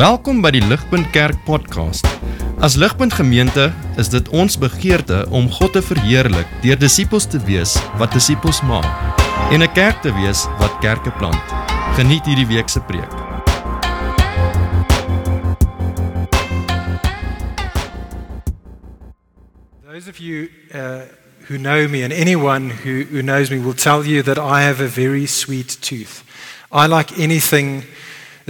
Welkom by die Ligpunt Kerk podcast. As Ligpunt Gemeente is dit ons begeerte om God te verheerlik deur disippels te wees wat disippels maak en 'n kerk te wees wat kerke plant. Geniet hierdie week se preek. Those of you uh, who know me and anyone who, who knows me will tell you that I have a very sweet tooth. I like anything,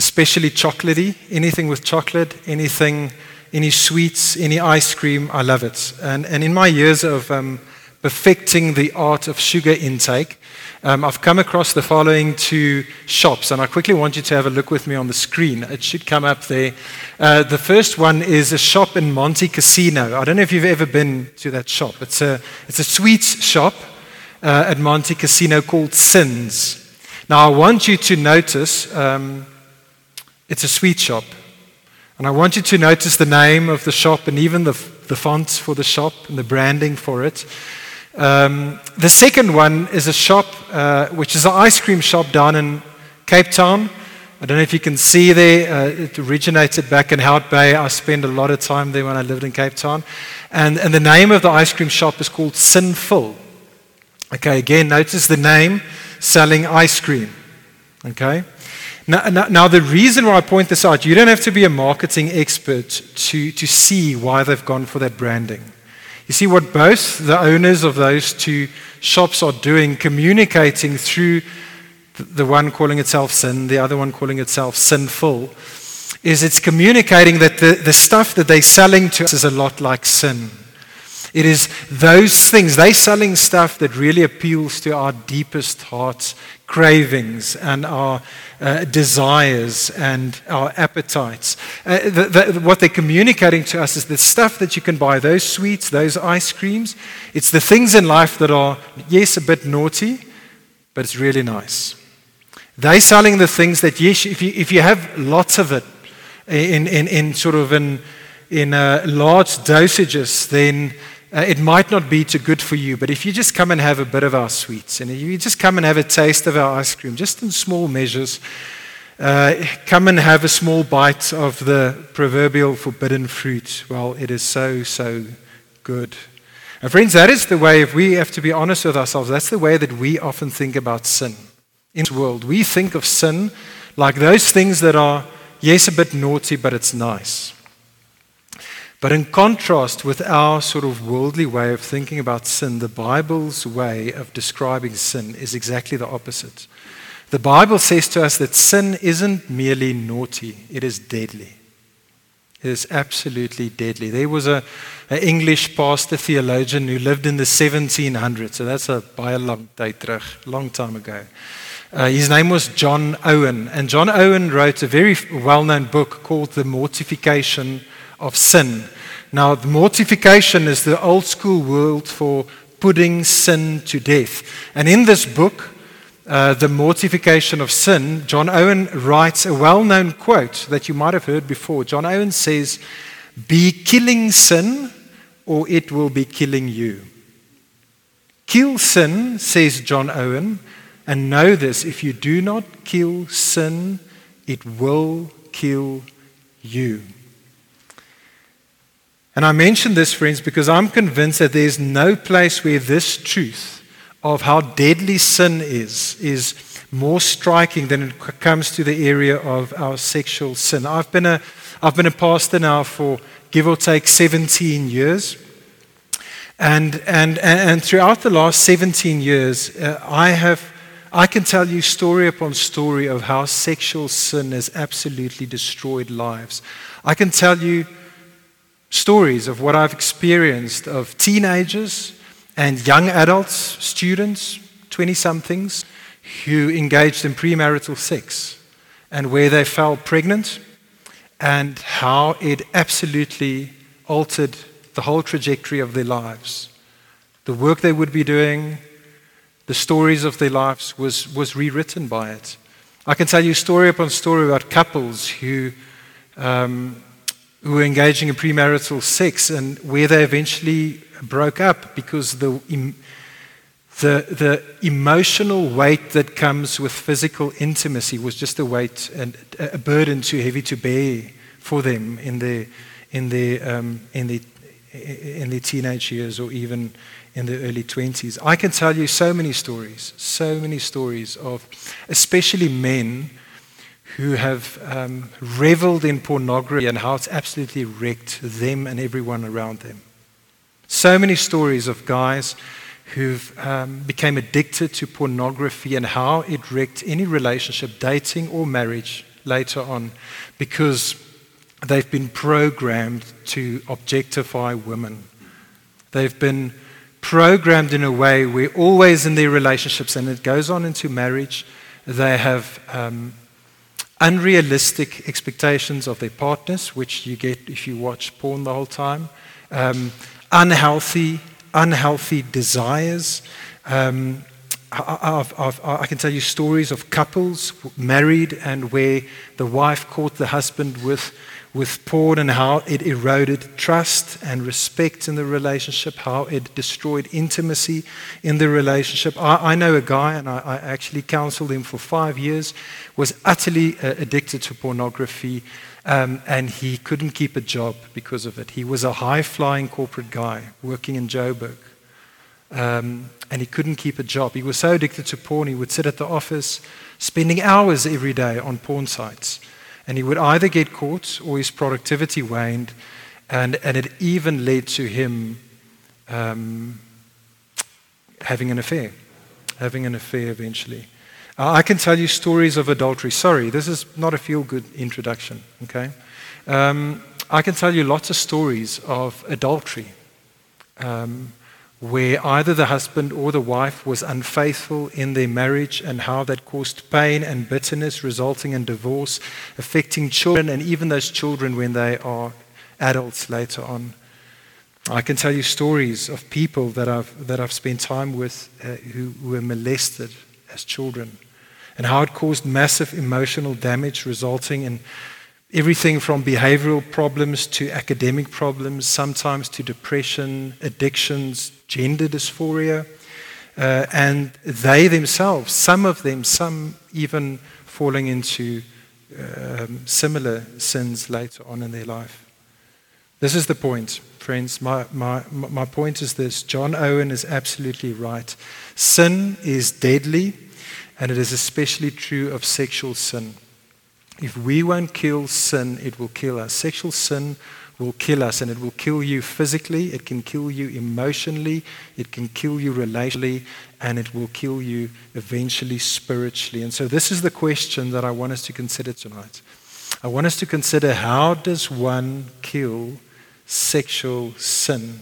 especially chocolatey, anything with chocolate, anything, any sweets, any ice cream, I love it. And, and in my years of um, perfecting the art of sugar intake, um, I've come across the following two shops, and I quickly want you to have a look with me on the screen. It should come up there. Uh, the first one is a shop in Monte Casino. I don't know if you've ever been to that shop. It's a, it's a sweets shop uh, at Monte Casino called Sins. Now, I want you to notice um, it's a sweet shop. And I want you to notice the name of the shop and even the, the fonts for the shop and the branding for it. Um, the second one is a shop, uh, which is an ice cream shop down in Cape Town. I don't know if you can see there. Uh, it originated back in Hout Bay. I spent a lot of time there when I lived in Cape Town. And, and the name of the ice cream shop is called Sinful. Okay, again, notice the name selling ice cream. Okay? Now, now, now, the reason why I point this out, you don't have to be a marketing expert to, to see why they've gone for that branding. You see, what both the owners of those two shops are doing, communicating through the one calling itself sin, the other one calling itself sinful, is it's communicating that the, the stuff that they're selling to us is a lot like sin. It is those things, they're selling stuff that really appeals to our deepest heart's cravings and our uh, desires and our appetites. Uh, the, the, what they're communicating to us is the stuff that you can buy, those sweets, those ice creams. It's the things in life that are, yes, a bit naughty, but it's really nice. They're selling the things that, yes, if you, if you have lots of it in, in, in sort of in, in uh, large dosages, then uh, it might not be too good for you, but if you just come and have a bit of our sweets, and you just come and have a taste of our ice cream, just in small measures, uh, come and have a small bite of the proverbial forbidden fruit. Well, it is so, so good. And friends, that is the way, if we have to be honest with ourselves, that's the way that we often think about sin in this world. We think of sin like those things that are, yes, a bit naughty, but it's nice. But in contrast with our sort of worldly way of thinking about sin, the Bible's way of describing sin is exactly the opposite. The Bible says to us that sin isn't merely naughty, it is deadly. It is absolutely deadly. There was a, an English pastor theologian who lived in the 1700s, so that's a by a long long time ago. Uh, his name was John Owen, and John Owen wrote a very well-known book called The Mortification of sin. Now, the mortification is the old school word for putting sin to death. And in this book, uh, The Mortification of Sin, John Owen writes a well known quote that you might have heard before. John Owen says, Be killing sin, or it will be killing you. Kill sin, says John Owen, and know this if you do not kill sin, it will kill you. And I mention this, friends, because I'm convinced that there's no place where this truth of how deadly sin is is more striking than it comes to the area of our sexual sin. I've been a, I've been a pastor now for give or take 17 years. And, and, and throughout the last 17 years, uh, I, have, I can tell you story upon story of how sexual sin has absolutely destroyed lives. I can tell you stories of what I've experienced of teenagers and young adults, students, 20 somethings, who engaged in premarital sex and where they fell pregnant and how it absolutely altered the whole trajectory of their lives. The work they would be doing, the stories of their lives was, was rewritten by it. I can tell you story upon story about couples who um, who were engaging in premarital sex and where they eventually broke up because the, the, the emotional weight that comes with physical intimacy was just a weight and a burden too heavy to bear for them in their, in their, um, in their, in their teenage years or even in the early 20s. I can tell you so many stories, so many stories of especially men who have um, reveled in pornography and how it's absolutely wrecked them and everyone around them. So many stories of guys who've um, became addicted to pornography and how it wrecked any relationship, dating or marriage later on, because they've been programmed to objectify women. They've been programmed in a way where always in their relationships, and it goes on into marriage, they have um, unrealistic expectations of their partners, which you get if you watch porn the whole time, um, unhealthy, unhealthy desires. Um, I, I, I, can tell you stories of couples married and where the wife caught the husband with with porn and how it eroded trust and respect in the relationship, how it destroyed intimacy in the relationship. I, I know a guy, and I, I, actually counseled him for five years, was utterly uh, addicted to pornography, um, and he couldn't keep a job because of it. He was a high flying corporate guy working in Joburg. Um, and he couldn't keep a job. He was so addicted to porn, he would sit at the office, spending hours every day on porn sites. And he would either get caught or his productivity waned. And, and it even led to him um, having an affair, having an affair eventually. Uh, I can tell you stories of adultery. Sorry, this is not a feel good introduction, okay? Um, I can tell you lots of stories of adultery. Um, where either the husband or the wife was unfaithful in their marriage and how that caused pain and bitterness, resulting in divorce, affecting children and even those children when they are adults later on. I can tell you stories of people that I've, that I've spent time with uh, who were molested as children and how it caused massive emotional damage, resulting in everything from behavioral problems to academic problems, sometimes to depression, addictions, gender dysphoria. Uh, and they themselves, some of them, some even falling into um, similar sins later on in their life. This is the point, friends. My, my, my point is this John Owen is absolutely right. Sin is deadly, and it is especially true of sexual sin. If we won't kill sin, it will kill us. Sexual sin will kill us, and it will kill you physically, it can kill you emotionally, it can kill you relationally, and it will kill you eventually spiritually. And so, this is the question that I want us to consider tonight. I want us to consider how does one kill sexual sin?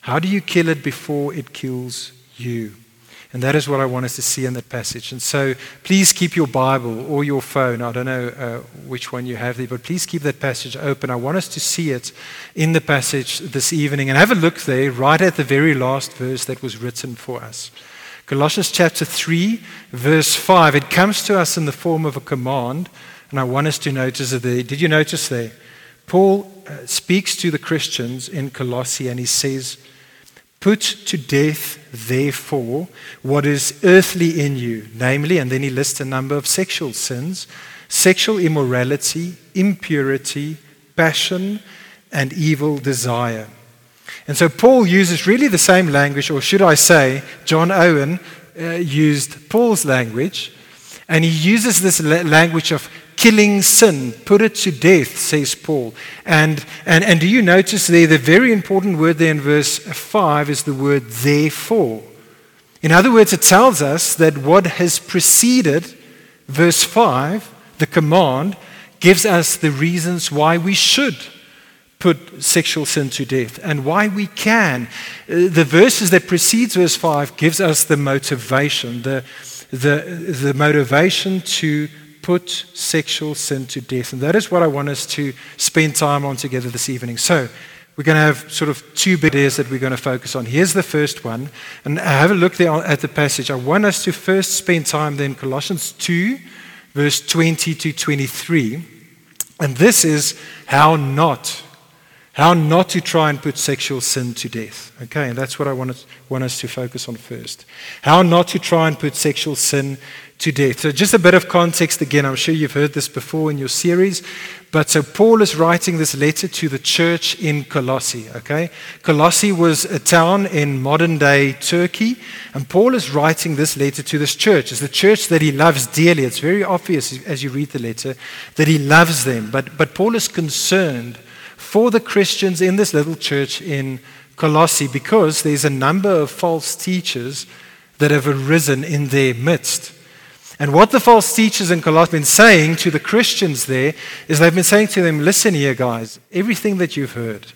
How do you kill it before it kills you? And that is what I want us to see in that passage. And so please keep your Bible or your phone. I don't know uh, which one you have there, but please keep that passage open. I want us to see it in the passage this evening. And have a look there, right at the very last verse that was written for us. Colossians chapter 3, verse 5. It comes to us in the form of a command. And I want us to notice it there. Did you notice there? Paul uh, speaks to the Christians in Colossae and he says, Put to death, therefore, what is earthly in you, namely, and then he lists a number of sexual sins sexual immorality, impurity, passion, and evil desire. And so Paul uses really the same language, or should I say, John Owen uh, used Paul's language, and he uses this language of killing sin. Put it to death, says Paul. And, and, and do you notice there, the very important word there in verse 5 is the word therefore. In other words, it tells us that what has preceded verse 5, the command, gives us the reasons why we should put sexual sin to death and why we can. Uh, the verses that precedes verse 5 gives us the motivation, the, the, the motivation to put sexual sin to death. And that is what I want us to spend time on together this evening. So, we're going to have sort of two big areas that we're going to focus on. Here's the first one. And have a look there at the passage. I want us to first spend time then Colossians 2, verse 20 to 23. And this is how not How not to try and put sexual sin to death. Okay, and that's what I want us, want us to focus on first. How not to try and put sexual sin to death. So, just a bit of context again. I'm sure you've heard this before in your series. But so, Paul is writing this letter to the church in Colossae. Okay? Colossae was a town in modern day Turkey. And Paul is writing this letter to this church. It's the church that he loves dearly. It's very obvious as you read the letter that he loves them. But, but Paul is concerned for the Christians in this little church in Colossae because there's a number of false teachers that have arisen in their midst. And what the false teachers in Colossae have been saying to the Christians there is they've been saying to them, listen here, guys, everything that you've heard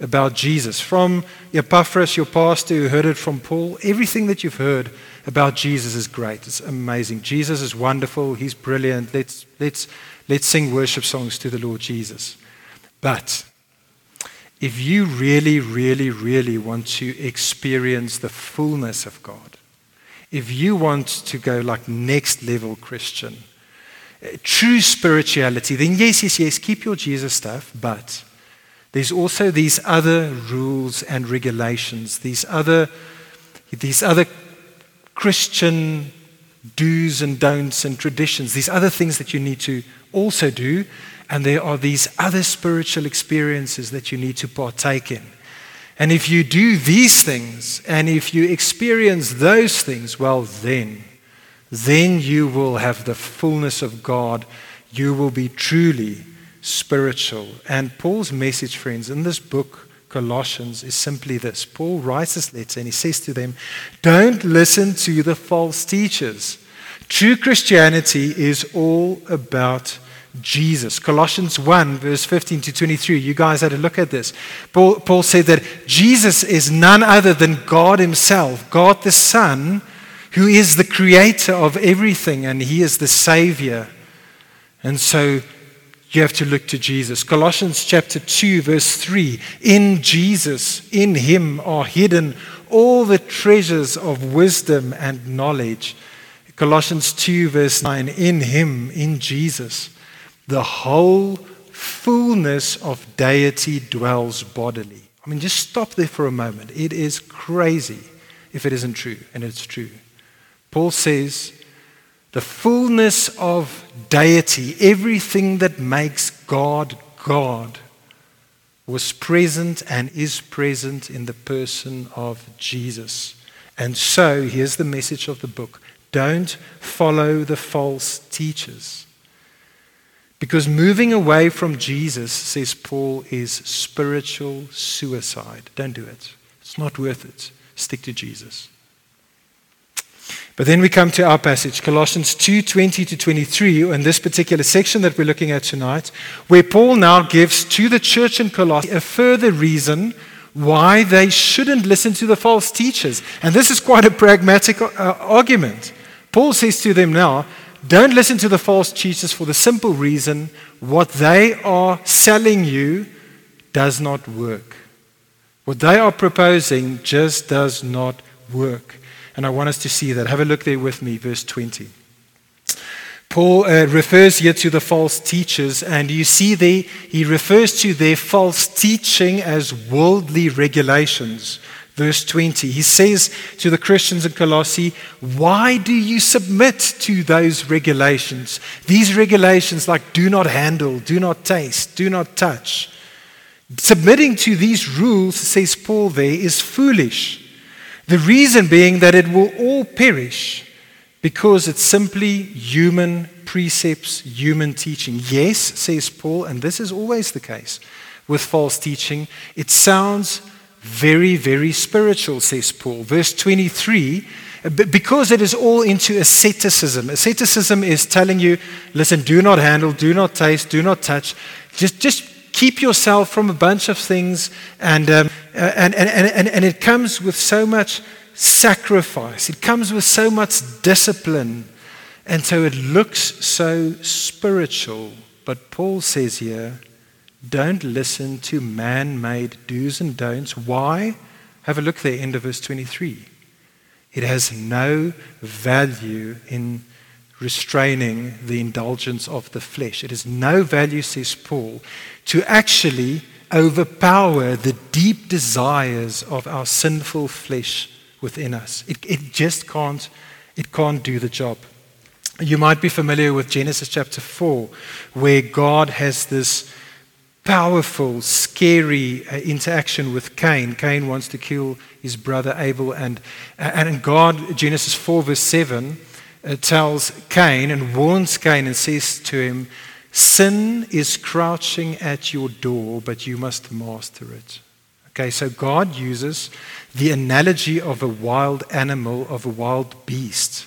about Jesus, from Epaphras, your pastor who heard it from Paul, everything that you've heard about Jesus is great. It's amazing. Jesus is wonderful. He's brilliant. Let's, let's, let's sing worship songs to the Lord Jesus. But if you really, really, really want to experience the fullness of God, if you want to go like next level Christian, uh, true spirituality, then yes, yes, yes, keep your Jesus stuff, but there's also these other rules and regulations, these other, these other Christian do's and don'ts and traditions, these other things that you need to also do and there are these other spiritual experiences that you need to partake in. And if you do these things, and if you experience those things, well, then, then you will have the fullness of God. You will be truly spiritual. And Paul's message, friends, in this book, Colossians, is simply this Paul writes this letter and he says to them, Don't listen to the false teachers. True Christianity is all about Jesus. Colossians 1, verse 15 to 23. You guys had a look at this. Paul, Paul said that Jesus is none other than God Himself, God the Son, who is the creator of everything, and He is the Savior. And so you have to look to Jesus. Colossians chapter 2, verse 3. In Jesus, in Him are hidden all the treasures of wisdom and knowledge. Colossians 2, verse 9. In Him, in Jesus the whole fullness of deity dwells bodily. I mean, just stop there for a moment. It is crazy if it isn't true, and it's true. Paul says, the fullness of deity, everything that makes God God, was present and is present in the person of Jesus. And so, here's the message of the book don't follow the false teachers. Because moving away from Jesus, says Paul, is spiritual suicide. Don't do it. It's not worth it. Stick to Jesus. But then we come to our passage, Colossians 2 20 to 23, in this particular section that we're looking at tonight, where Paul now gives to the church in Colossae a further reason why they shouldn't listen to the false teachers. And this is quite a pragmatic uh, argument. Paul says to them now, don't listen to the false teachers for the simple reason what they are selling you does not work. What they are proposing just does not work. And I want us to see that. Have a look there with me, verse 20. Paul uh, refers here to the false teachers, and you see there, he refers to their false teaching as worldly regulations verse 20. He says to the Christians in Colossae, Why do you submit to those regulations? These regulations, like do not handle, do not taste, do not touch. Submitting to these rules, says Paul there, is foolish. The reason being that it will all perish because it's simply human precepts, human teaching. Yes, says Paul, and this is always the case with false teaching, it sounds very, very spiritual, says Paul. Verse 23 uh, because it is all into asceticism. Asceticism is telling you, listen, do not handle, do not taste, do not touch. Just, just keep yourself from a bunch of things. And, um, and, and, and, and it comes with so much sacrifice, it comes with so much discipline. And so it looks so spiritual. But Paul says here, don't listen to man made do's and don'ts. Why? Have a look there, end of verse 23. It has no value in restraining the indulgence of the flesh. It has no value, says Paul, to actually overpower the deep desires of our sinful flesh within us. It, it just can't, it can't do the job. You might be familiar with Genesis chapter 4, where God has this powerful, scary uh, interaction with Cain. Cain wants to kill his brother Abel, and, and God, Genesis 4, verse 7, uh, tells Cain and warns Cain and says to him, Sin is crouching at your door, but you must master it. Okay, so God uses the analogy of a wild animal, of a wild beast,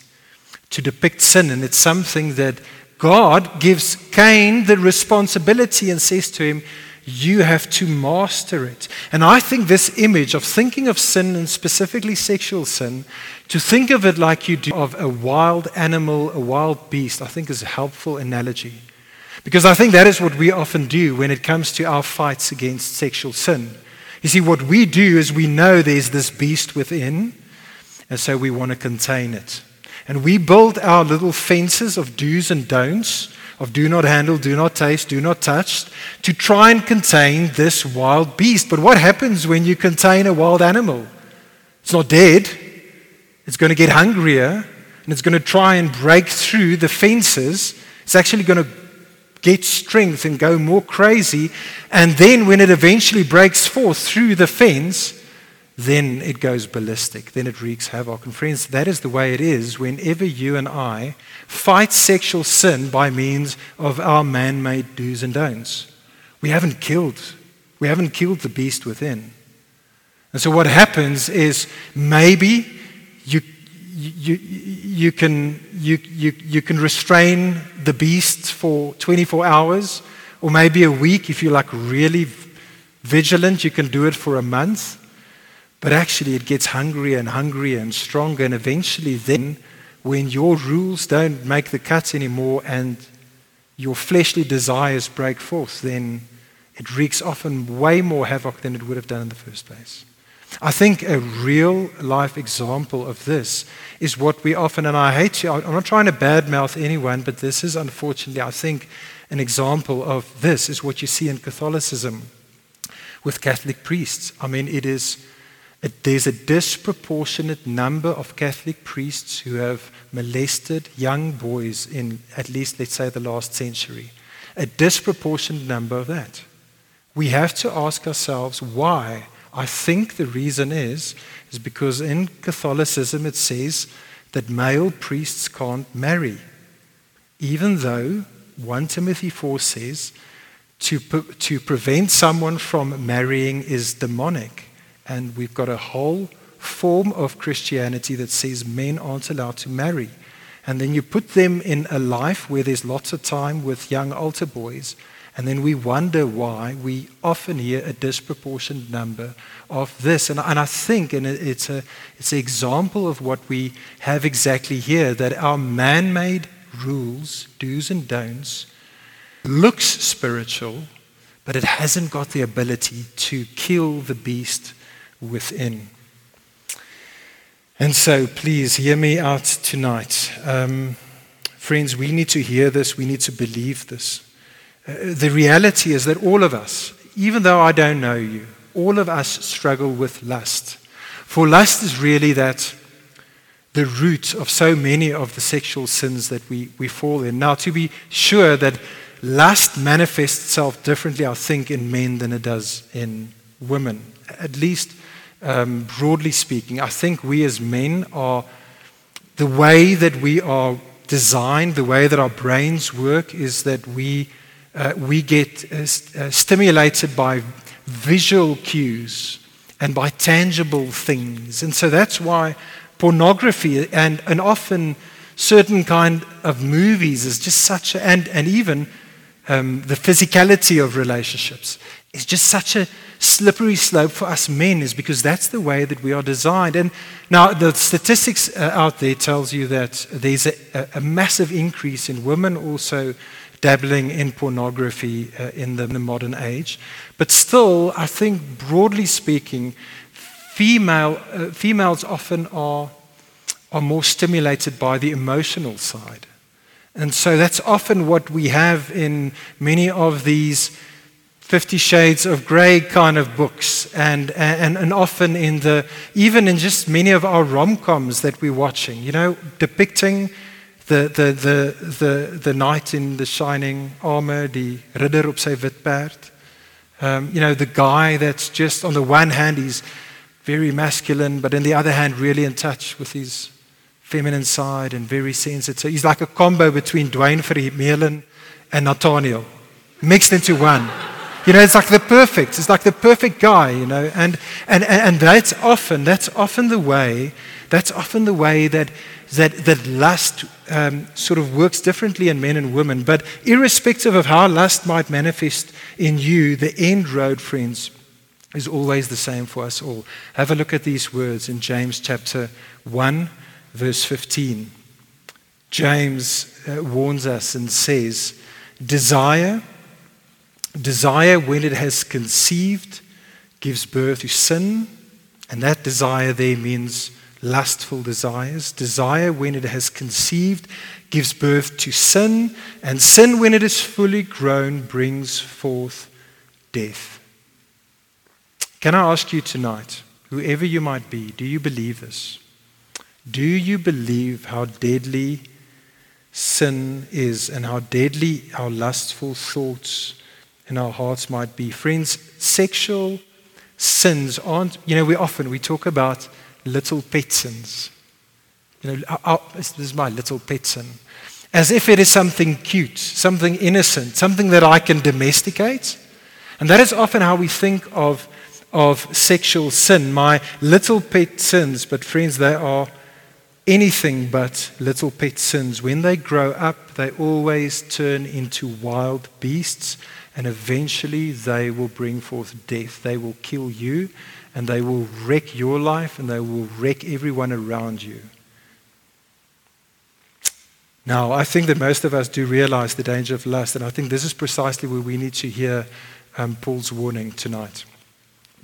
to depict sin. And it's something that God gives Cain the responsibility and says to him, You have to master it. And I think this image of thinking of sin, and specifically sexual sin, to think of it like you do of a wild animal, a wild beast, I think is a helpful analogy. Because I think that is what we often do when it comes to our fights against sexual sin. You see, what we do is we know there's this beast within, and so we want to contain it. And we build our little fences of do's and don'ts, of do not handle, do not taste, do not touch, to try and contain this wild beast. But what happens when you contain a wild animal? It's not dead, it's going to get hungrier, and it's going to try and break through the fences. It's actually going to get strength and go more crazy. And then when it eventually breaks forth through the fence, then it goes ballistic. Then it wreaks havoc. And friends, that is the way it is whenever you and I fight sexual sin by means of our man made do's and don'ts. We haven't killed. We haven't killed the beast within. And so what happens is maybe you you, you, can, you, you, you can restrain the beast for 24 hours or maybe a week. If you're like really vigilant, you can do it for a month. But actually, it gets hungrier and hungrier and stronger. And eventually, then, when your rules don't make the cut anymore and your fleshly desires break forth, then it wreaks often way more havoc than it would have done in the first place. I think a real life example of this is what we often, and I hate to, I'm not trying to badmouth anyone, but this is unfortunately, I think, an example of this is what you see in Catholicism with Catholic priests. I mean, it is, there's a disproportionate number of Catholic priests who have molested young boys in at least, let's say, the last century. A disproportionate number of that. We have to ask ourselves why I think the reason is, is because in Catholicism it says that male priests can't marry, even though 1 Timothy 4 says to, to prevent someone from marrying is demonic. And we've got a whole form of Christianity that says men aren't allowed to marry. And then you put them in a life where there's lots of time with young altar boys and then we wonder why we often hear a disproportionate number of this. And, and I think, and it's, a, it's an example of what we have exactly here, that our man made rules, do's and don'ts, looks spiritual, but it hasn't got the ability to kill the beast within. And so, please hear me out tonight. Um, friends, we need to hear this, we need to believe this. Uh, the reality is that all of us, even though I don't know you, all of us struggle with lust. For lust is really that the root of so many of the sexual sins that we, we fall in. Now, to be sure that lust manifests itself differently, I think, in men than it does in women. At least um, broadly speaking, I think we as men are the way that we are designed, the way that our brains work, is that we uh, we get uh, uh, stimulated by visual cues and by tangible things. And so that's why pornography and, and often certain kind of movies is just such a, and, and even um, the physicality of relationships is just such a slippery slope for us men is because that's the way that we are designed and now the statistics uh, out there tells you that there's a, a massive increase in women also dabbling in pornography uh, in, the, in the modern age. But still, I think broadly speaking, female, uh, females often are, are more stimulated by the emotional side. And so that's often what we have in many of these Fifty Shades of Grey kind of books, and, and, and often in the, even in just many of our rom coms that we're watching, you know, depicting the, the, the, the, the knight in the shining armor, the ridder op sy wit. Um, you know, the guy that's just, on the one hand, he's very masculine, but on the other hand, really in touch with his feminine side and very sensitive. He's like a combo between Duane Vermeulen and Nathaniel, mixed into one. You know, it's like the perfect. It's like the perfect guy, you know. And, and, and that's often, that's often the way, that's often the way that, that, that lust um, sort of works differently in men and women. But irrespective of how lust might manifest in you, the end road, friends, is always the same for us all. Have a look at these words in James chapter 1, verse 15. James uh, warns us and says, Desire Desire, when it has conceived, gives birth to sin, and that desire there means lustful desires. Desire, when it has conceived, gives birth to sin, and sin, when it is fully grown, brings forth death. Can I ask you tonight, whoever you might be, do you believe this? Do you believe how deadly sin is and how deadly our lustful thoughts in our hearts might be. Friends, sexual sins aren't, you know, we often, we talk about little pet sins. You know, oh, oh this is my little pet sin. As if it is something cute, something innocent, something that I can domesticate. And that is often how we think of, of sexual sin, my little pet sins. But, friends, they are anything but little pet sins. When they grow up, they always turn into wild beasts and eventually they will bring forth death. They will kill you, and they will wreck your life, and they will wreck everyone around you. Now, I think that most of us do realize the danger of lust, and I think this is precisely where we need to hear um, Paul's warning tonight.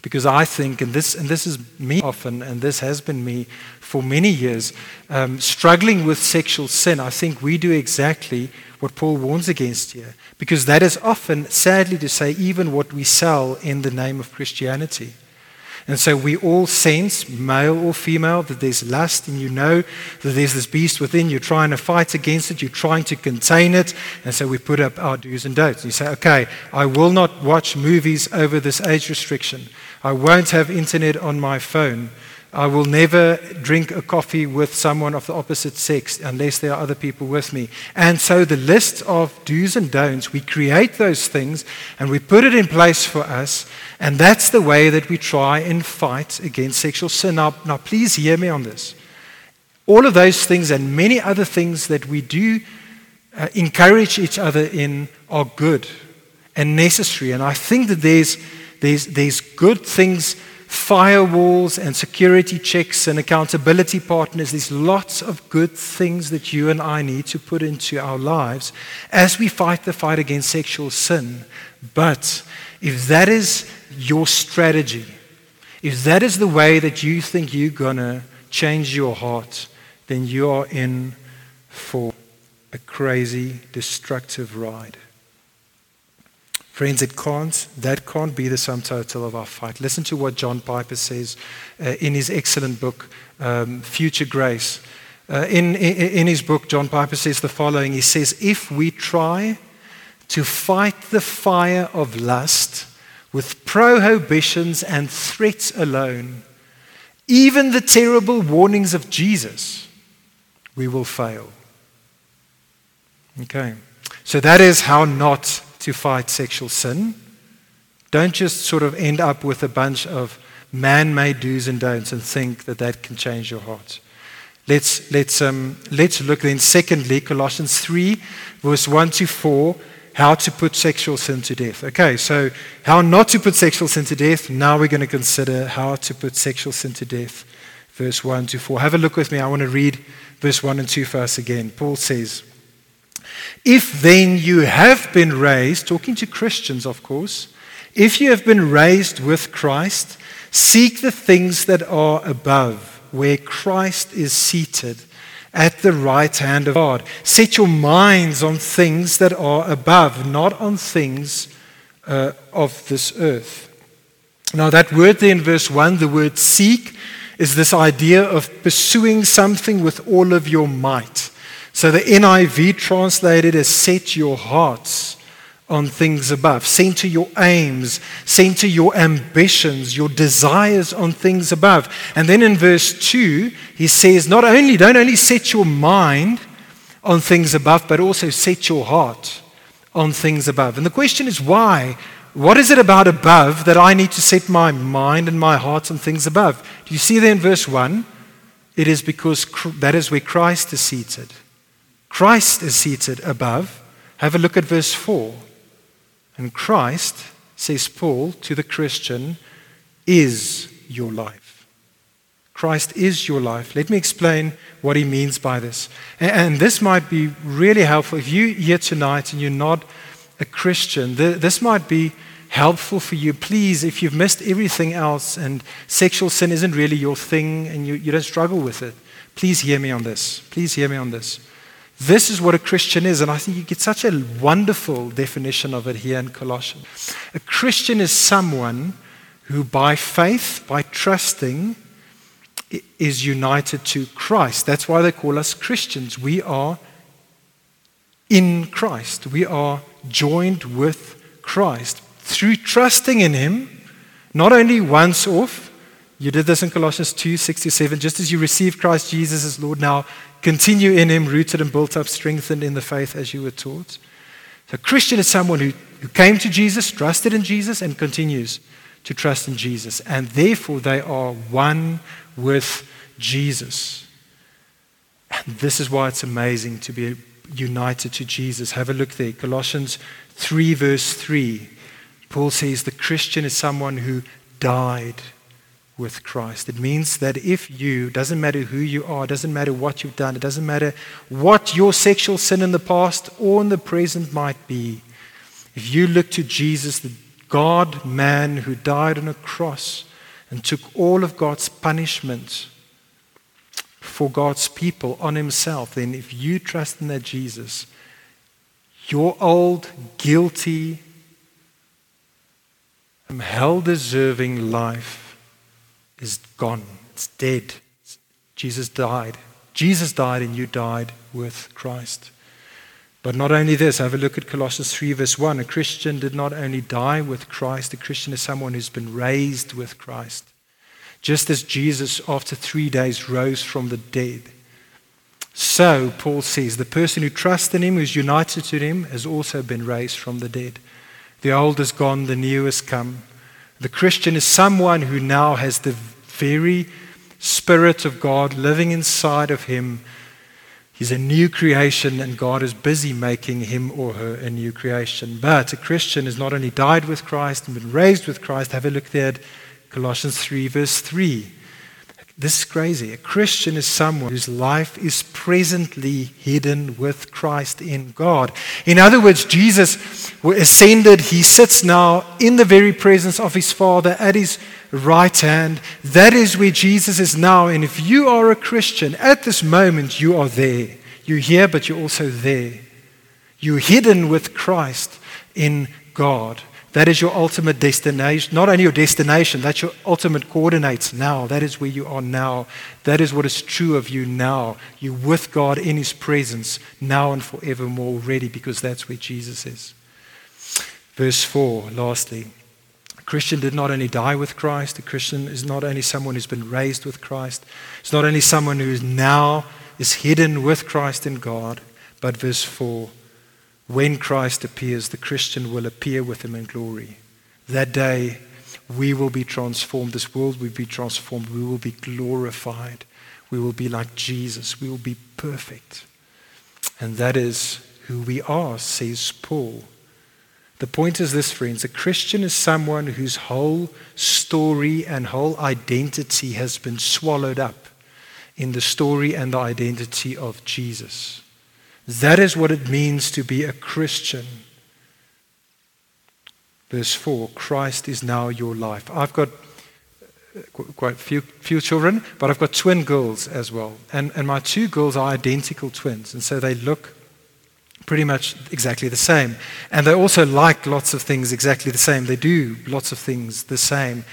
Because I think, and this, and this is me often, and this has been me for many years, um, struggling with sexual sin, I think we do exactly what Paul warns against here. Because that is often, sadly to say, even what we sell in the name of Christianity. And so we all sense, male or female, that there's lust, and you know that there's this beast within. You're trying to fight against it, you're trying to contain it. And so we put up our do's and don'ts. You say, okay, I will not watch movies over this age restriction. I won't have internet on my phone. I will never drink a coffee with someone of the opposite sex unless there are other people with me. And so the list of do's and don'ts, we create those things and we put it in place for us. And that's the way that we try and fight against sexual sin. Now, now please hear me on this. All of those things and many other things that we do uh, encourage each other in are good and necessary. And I think that there's, there's, there's good things firewalls and security checks and accountability partners. There's lots of good things that you and I need to put into our lives as we fight the fight against sexual sin. But if that is your strategy, if that is the way that you think you're going to change your heart, then you are in for a crazy, destructive ride. Friends, it can't, that can't be the sum total of our fight. Listen to what John Piper says uh, in his excellent book, um, Future Grace. Uh, in, in, in his book, John Piper says the following He says, If we try to fight the fire of lust with prohibitions and threats alone, even the terrible warnings of Jesus, we will fail. Okay, so that is how not to fight sexual sin. Don't just sort of end up with a bunch of man made do's and don'ts and think that that can change your heart. Let's, let's, um, let's look then, secondly, Colossians 3, verse 1 to 4, how to put sexual sin to death. Okay, so how not to put sexual sin to death. Now we're going to consider how to put sexual sin to death. Verse 1 to 4. Have a look with me. I want to read verse 1 and 2 for us again. Paul says, if then you have been raised, talking to Christians, of course, if you have been raised with Christ, seek the things that are above, where Christ is seated at the right hand of God. Set your minds on things that are above, not on things uh, of this earth. Now, that word there in verse 1, the word seek, is this idea of pursuing something with all of your might. So the NIV translated as set your hearts on things above, center your aims, center your ambitions, your desires on things above. And then in verse 2, he says, not only, don't only set your mind on things above, but also set your heart on things above. And the question is why? What is it about above that I need to set my mind and my heart on things above? Do you see there in verse 1? It is because that is where Christ is seated. Christ is seated above. Have a look at verse 4. And Christ, says Paul to the Christian, is your life. Christ is your life. Let me explain what he means by this. And this might be really helpful. If you're here tonight and you're not a Christian, this might be helpful for you. Please, if you've missed everything else and sexual sin isn't really your thing and you, you don't struggle with it, please hear me on this. Please hear me on this. This is what a Christian is, and I think you get such a wonderful definition of it here in Colossians. A Christian is someone who, by faith, by trusting, is united to Christ. That's why they call us Christians. We are in Christ, we are joined with Christ through trusting in Him, not only once off. You did this in Colossians 2 67. Just as you received Christ Jesus as Lord, now Continue in Him, rooted and built up, strengthened in the faith as you were taught. So, Christian is someone who, who came to Jesus, trusted in Jesus, and continues to trust in Jesus. And therefore, they are one with Jesus. And this is why it's amazing to be united to Jesus. Have a look there. Colossians 3, verse 3. Paul says the Christian is someone who died with Christ. It means that if you, doesn't matter who you are, doesn't matter what you've done, it doesn't matter what your sexual sin in the past or in the present might be, if you look to Jesus, the God man who died on a cross and took all of God's punishment for God's people on himself, then if you trust in that Jesus, your old, guilty, hell deserving life is gone. It's dead. Jesus died. Jesus died and you died with Christ. But not only this, have a look at Colossians 3, verse 1. A Christian did not only die with Christ, a Christian is someone who's been raised with Christ. Just as Jesus, after three days, rose from the dead. So, Paul says, the person who trusts in him, who's united to him, has also been raised from the dead. The old is gone, the new has come. The Christian is someone who now has the very Spirit of God living inside of him. He's a new creation, and God is busy making him or her a new creation. But a Christian has not only died with Christ and been raised with Christ. Have a look there at Colossians 3, verse 3. This is crazy. A Christian is someone whose life is presently hidden with Christ in God. In other words, Jesus ascended. He sits now in the very presence of his Father at his right hand. That is where Jesus is now. And if you are a Christian, at this moment, you are there. You're here, but you're also there. You're hidden with Christ in God. That is your ultimate destination. Not only your destination, that's your ultimate coordinates now. That is where you are now. That is what is true of you now. You're with God in His presence now and forevermore already because that's where Jesus is. Verse 4, lastly. Christian did not only die with Christ, a Christian is not only someone who's been raised with Christ, it's not only someone who is now is hidden with Christ in God, but verse 4 when Christ appears, the Christian will appear with him in glory. That day, we will be transformed. This world will be transformed. We will be glorified. We will be like Jesus. We will be perfect. And that is who we are, says Paul. The point is this, friends a Christian is someone whose whole story and whole identity has been swallowed up in the story and the identity of Jesus. That is what it means to be a Christian. Verse 4 Christ is now your life. I've got uh, quite few, few children, but I've got twin girls as well. And, and my two girls are identical twins. And so they look pretty much exactly the same. And they also like lots of things exactly the same. They do lots of things the same.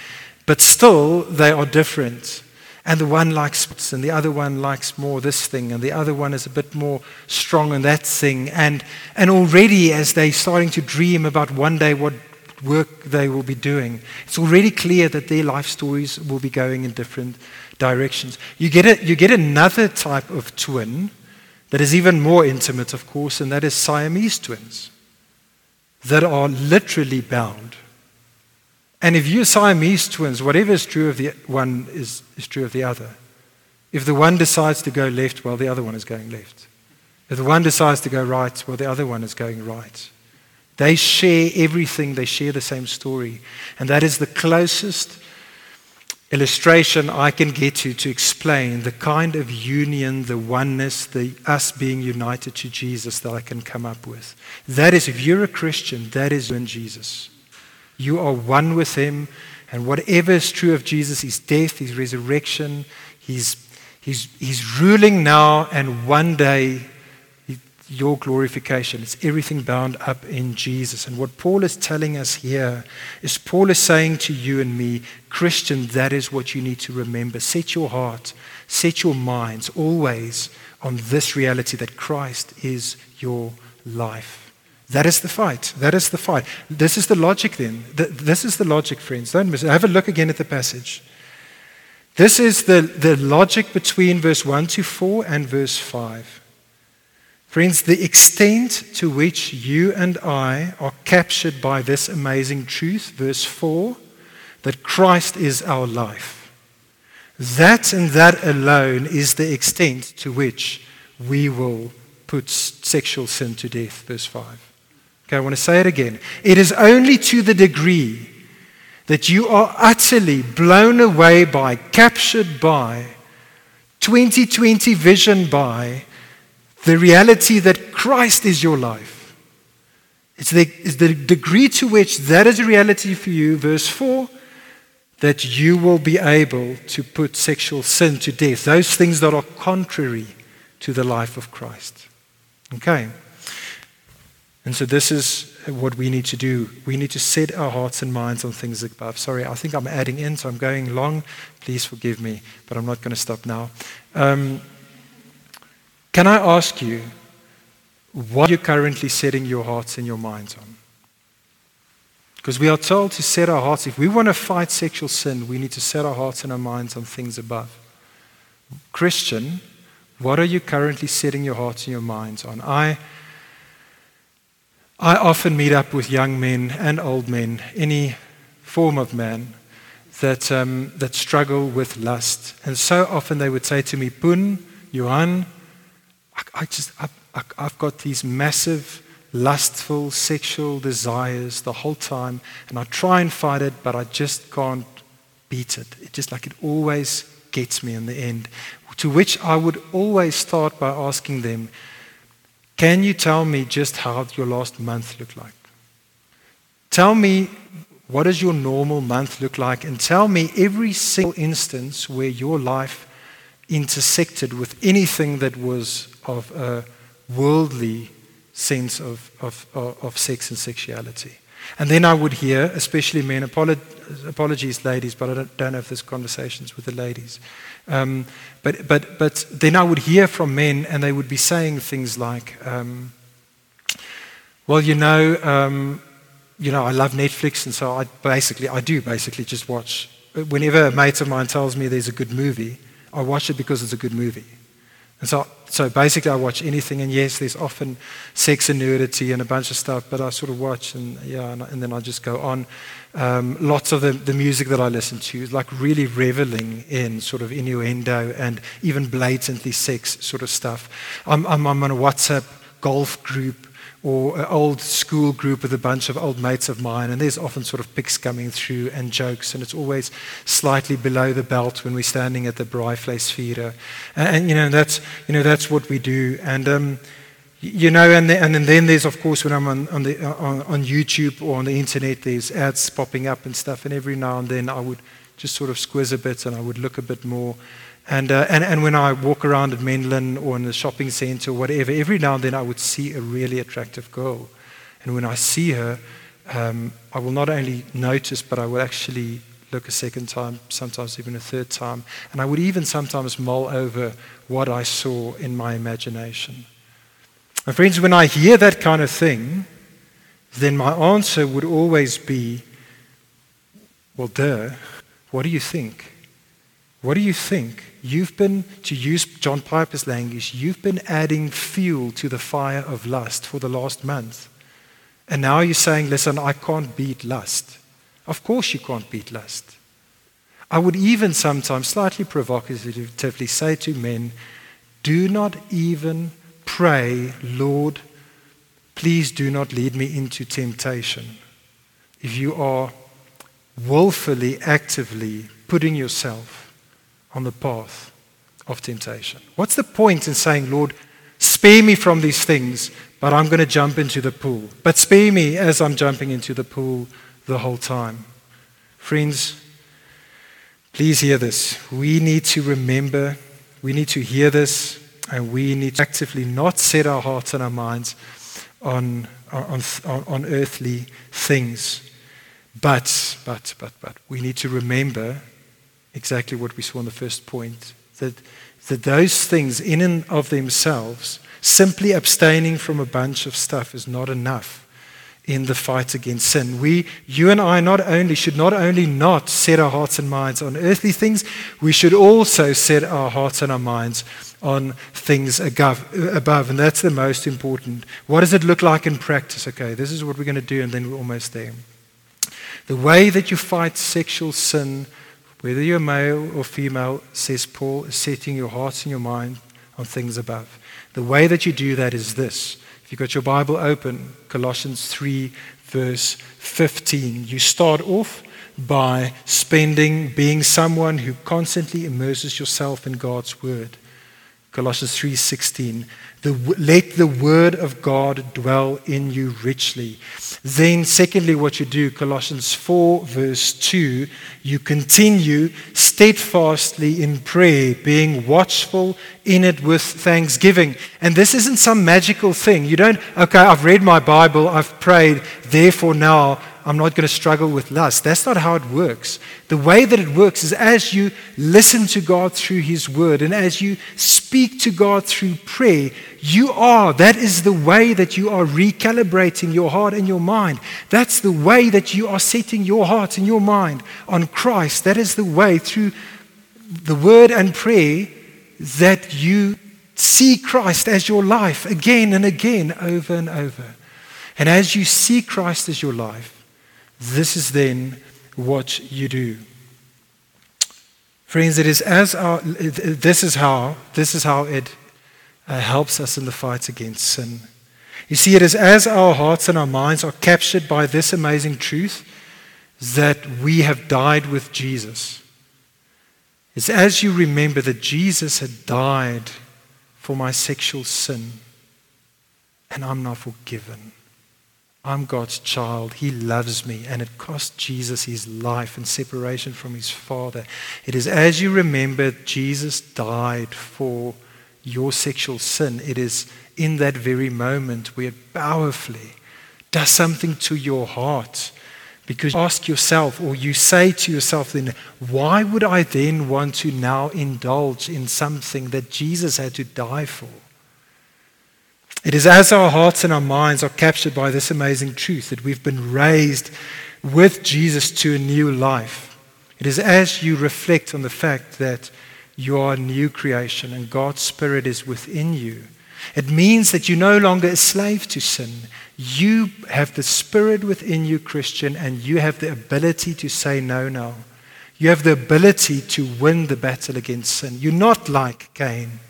But still, they are different. And the one likes and the other one likes more this thing, and the other one is a bit more strong on that thing. And, and already, as they're starting to dream about one day what work they will be doing, it's already clear that their life stories will be going in different directions. You get, a, you get another type of twin that is even more intimate, of course, and that is Siamese twins that are literally bound. And if you're Siamese twins, whatever is true of the one is, is true of the other. If the one decides to go left, well, the other one is going left. If the one decides to go right, well, the other one is going right. They share everything, they share the same story. And that is the closest illustration I can get to to explain the kind of union, the oneness, the us being united to Jesus that I can come up with. That is, if you're a Christian, that is in Jesus. You are one with Him, and whatever is true of Jesus, His death, His resurrection, His, He's, he's ruling now, and one day your glorification. It's everything bound up in Jesus. And what Paul is telling us here is Paul is saying to you and me, Christian, that is what you need to remember. Set your heart, set your minds always on this reality that Christ is your life. That is the fight. That is the fight. This is the logic then. This is the logic, friends. Don't miss it. Have a look again at the passage. This is the, the logic between verse 1 to 4 and verse 5. Friends, the extent to which you and I are captured by this amazing truth, verse 4, that Christ is our life. That and that alone is the extent to which we will put sexual sin to death, verse 5. Okay, I want to say it again. It is only to the degree that you are utterly blown away by, captured by, 2020 vision by, the reality that Christ is your life. It's the, it's the degree to which that is a reality for you, verse 4, that you will be able to put sexual sin to death, those things that are contrary to the life of Christ. Okay? And so this is what we need to do. We need to set our hearts and minds on things above. Sorry, I think I'm adding in, so I'm going long. Please forgive me, but I'm not going to stop now. Um, can I ask you, what you're you currently setting your hearts and your minds on? Because we are told to set our hearts, if we want to fight sexual sin, we need to set our hearts and our minds on things above. Christian, what are you currently setting your hearts and your minds on? I, I often meet up with young men and old men, any form of man, that, um, that struggle with lust. And so often they would say to me, Pun, Johan, I, I just, I, I, I've got these massive lustful sexual desires the whole time, and I try and fight it, but I just can't beat it. It just like it always gets me in the end. To which I would always start by asking them, Can you tell me just how your last month looked like? Tell me what does your normal month look like, and tell me every single instance where your life intersected with anything that was of a worldly sense of, of, of, sex and sexuality. And then I would hear, especially men, apologies, ladies, but I don't, don't have these conversations with the ladies. Um, but, but, but then I would hear from men, and they would be saying things like, um, well, you know, um, you know, I love Netflix, and so I basically, I do basically just watch. Whenever a mate of mine tells me there's a good movie, I watch it because it's a good movie. And so, so basically, I watch anything, and yes, there's often sex and nudity and a bunch of stuff, but I sort of watch, and yeah, and, and then I just go on. Um, lots of the, the music that I listen to is like really reveling in sort of innuendo and even blatantly sex sort of stuff. I'm, I'm, I'm on a WhatsApp golf group or an old school group with a bunch of old mates of mine, and there's often sort of pics coming through and jokes, and it's always slightly below the belt when we're standing at the Braaivleisvuur. And, and, you know, that's, you know, that's what we do. And, um, you know, and, the, and then there's, of course, when I'm on, on, the, on, on YouTube or on the internet, there's ads popping up and stuff, and every now and then I would just sort of squiz a bit and I would look a bit more And, uh, and, and when I walk around at Menlyn or in the shopping center or whatever, every now and then I would see a really attractive girl. And when I see her, um, I will not only notice, but I will actually look a second time, sometimes even a third time. And I would even sometimes mull over what I saw in my imagination. And friends, when I hear that kind of thing, then my answer would always be, well, duh, what do you think? What do you think? You've been, to use John Piper's language, you've been adding fuel to the fire of lust for the last month. And now you're saying, listen, I can't beat lust. Of course you can't beat lust. I would even sometimes slightly provocatively say to men, do not even pray, Lord, please do not lead me into temptation. If you are willfully, actively putting yourself on the path of temptation. What's the point in saying, Lord, spare me from these things, but I'm going to jump into the pool? But spare me as I'm jumping into the pool the whole time. Friends, please hear this. We need to remember, we need to hear this, and we need to actively not set our hearts and our minds on, on, on, on earthly things. But, but, but, but, we need to remember exactly what we saw in the first point that, that those things, in and of themselves, simply abstaining from a bunch of stuff is not enough in the fight against sin. We, you and I, not only should not only not set our hearts and minds on earthly things, we should also set our hearts and our minds on things above, above. And that's the most important. What does it look like in practice? Okay, this is what we're going to do, and then we're almost there. The way that you fight sexual sin whether you're male or female, says Paul, is setting your hearts and your mind on things above. The way that you do that is this. If you've got your Bible open, Colossians 3, verse 15, you start off by spending, being someone who constantly immerses yourself in God's Word. Colossians 3:16 the, let the word of God dwell in you richly. Then, secondly, what you do, Colossians 4, verse 2, you continue steadfastly in prayer, being watchful in it with thanksgiving. And this isn't some magical thing. You don't, okay, I've read my Bible, I've prayed, therefore now I'm not going to struggle with lust. That's not how it works. The way that it works is as you listen to God through His Word and as you speak to God through prayer, you are, that is the way that you are recalibrating your heart and your mind. That's the way that you are setting your heart and your mind on Christ. That is the way through the Word and prayer that you see Christ as your life again and again, over and over. And as you see Christ as your life, this is then what you do. Friends, it is as our, this is how this is how it uh, helps us in the fight against sin. You see, it is as our hearts and our minds are captured by this amazing truth that we have died with Jesus. It's as you remember that Jesus had died for my sexual sin and I'm now forgiven. I'm God's child. He loves me. And it cost Jesus his life and separation from his Father. It is as you remember Jesus died for your sexual sin, it is in that very moment where it powerfully does something to your heart. Because you ask yourself, or you say to yourself, then, why would I then want to now indulge in something that Jesus had to die for? It is as our hearts and our minds are captured by this amazing truth that we've been raised with Jesus to a new life. It is as you reflect on the fact that you are a new creation and God's Spirit is within you. It means that you're no longer a slave to sin. You have the Spirit within you, Christian, and you have the ability to say no now. You have the ability to win the battle against sin. You're not like Cain.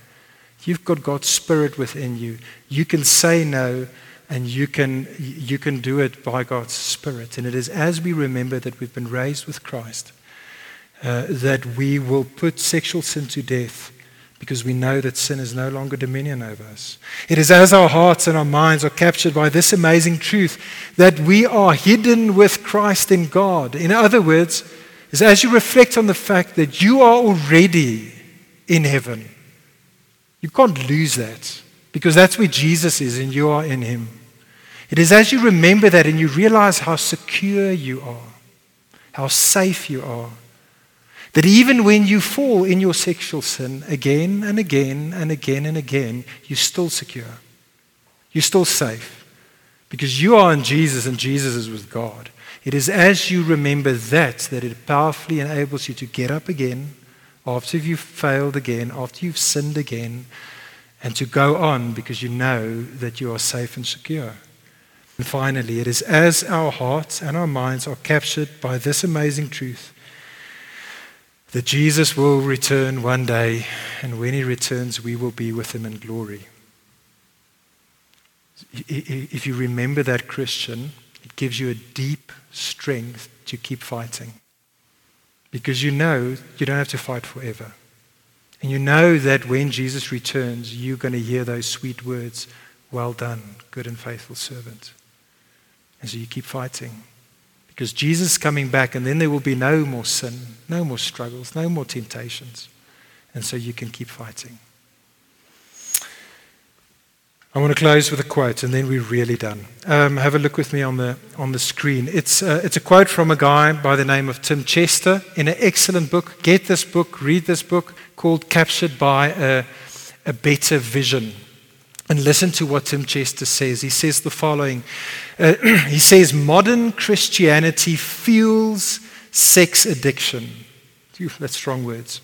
You've got God's Spirit within you. You can say no and you can, you can do it by God's Spirit. And it is as we remember that we've been raised with Christ uh, that we will put sexual sin to death because we know that sin is no longer dominion over us. It is as our hearts and our minds are captured by this amazing truth that we are hidden with Christ in God. In other words, is as you reflect on the fact that you are already in heaven. You can't lose that because that's where Jesus is and you are in him. It is as you remember that and you realize how secure you are, how safe you are, that even when you fall in your sexual sin again and again and again and again, you're still secure. You're still safe because you are in Jesus and Jesus is with God. It is as you remember that that it powerfully enables you to get up again after you've failed again, after you've sinned again, and to go on because you know that you are safe and secure. And finally, it is as our hearts and our minds are captured by this amazing truth that Jesus will return one day, and when he returns, we will be with him in glory. If you remember that, Christian, it gives you a deep strength to keep fighting. Because you know you don't have to fight forever. And you know that when Jesus returns, you're going to hear those sweet words Well done, good and faithful servant. And so you keep fighting. Because Jesus is coming back, and then there will be no more sin, no more struggles, no more temptations. And so you can keep fighting. I want to close with a quote, and then we're really done. Um, have a look with me on the, on the screen. It's, uh, it's a quote from a guy by the name of Tim Chester in an excellent book. Get this book, read this book called Captured by a, a Better Vision. And listen to what Tim Chester says. He says the following uh, He says, Modern Christianity fuels sex addiction. That's strong words.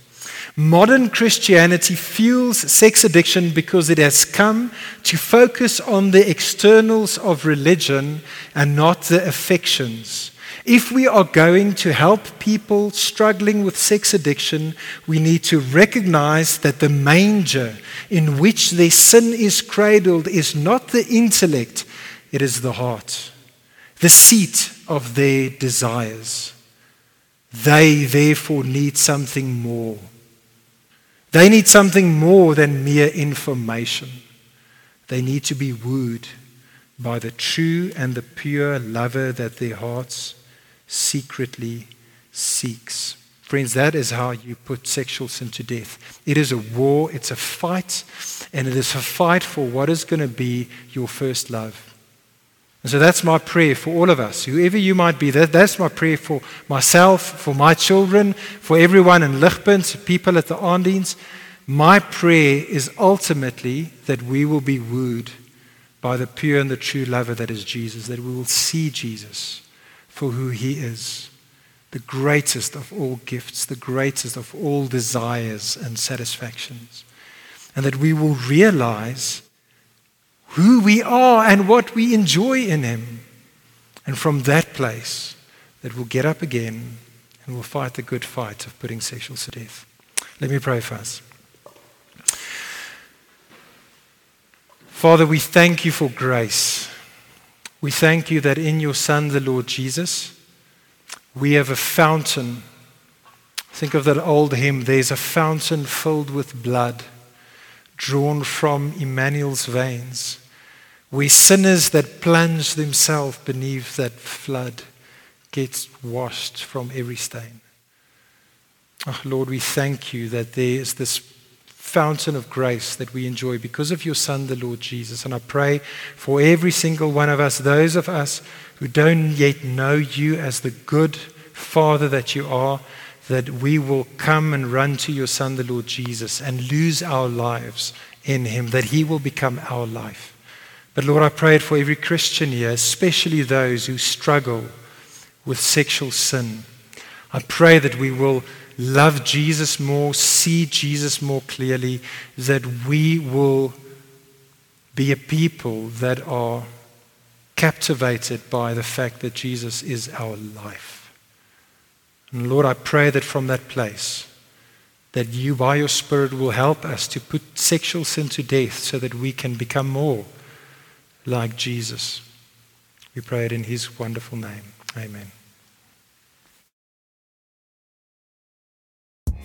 Modern Christianity fuels sex addiction because it has come to focus on the externals of religion and not the affections. If we are going to help people struggling with sex addiction, we need to recognize that the manger in which their sin is cradled is not the intellect, it is the heart, the seat of their desires. They therefore need something more. They need something more than mere information. They need to be wooed by the true and the pure lover that their hearts secretly seeks. Friends, that is how you put sexual sin to death. It is a war, it's a fight, and it is a fight for what is going to be your first love. And so that's my prayer for all of us, whoever you might be. That, that's my prayer for myself, for my children, for everyone in Ligpunt, people at the Aanddiens. My prayer is ultimately that we will be wooed by the pure and the true lover that is Jesus, that we will see Jesus for who he is the greatest of all gifts, the greatest of all desires and satisfactions. And that we will realize who we are and what we enjoy in him. And from that place, that we'll get up again and we'll fight the good fight of putting sexual to death. Let me pray for us. Father, we thank you for grace. We thank you that in your Son, the Lord Jesus, we have a fountain. Think of that old hymn there's a fountain filled with blood drawn from Emmanuel's veins, We sinners that plunge themselves beneath that flood get washed from every stain. Oh, Lord, we thank you that there is this fountain of grace that we enjoy because of your Son, the Lord Jesus. And I pray for every single one of us, those of us who don't yet know you as the good Father that you are, that we will come and run to your Son, the Lord Jesus, and lose our lives in him, that he will become our life. But Lord, I pray it for every Christian here, especially those who struggle with sexual sin. I pray that we will love Jesus more, see Jesus more clearly, that we will be a people that are captivated by the fact that Jesus is our life. And Lord, I pray that from that place, that you, by your Spirit, will help us to put sexual sin to death so that we can become more like Jesus. We pray it in his wonderful name. Amen.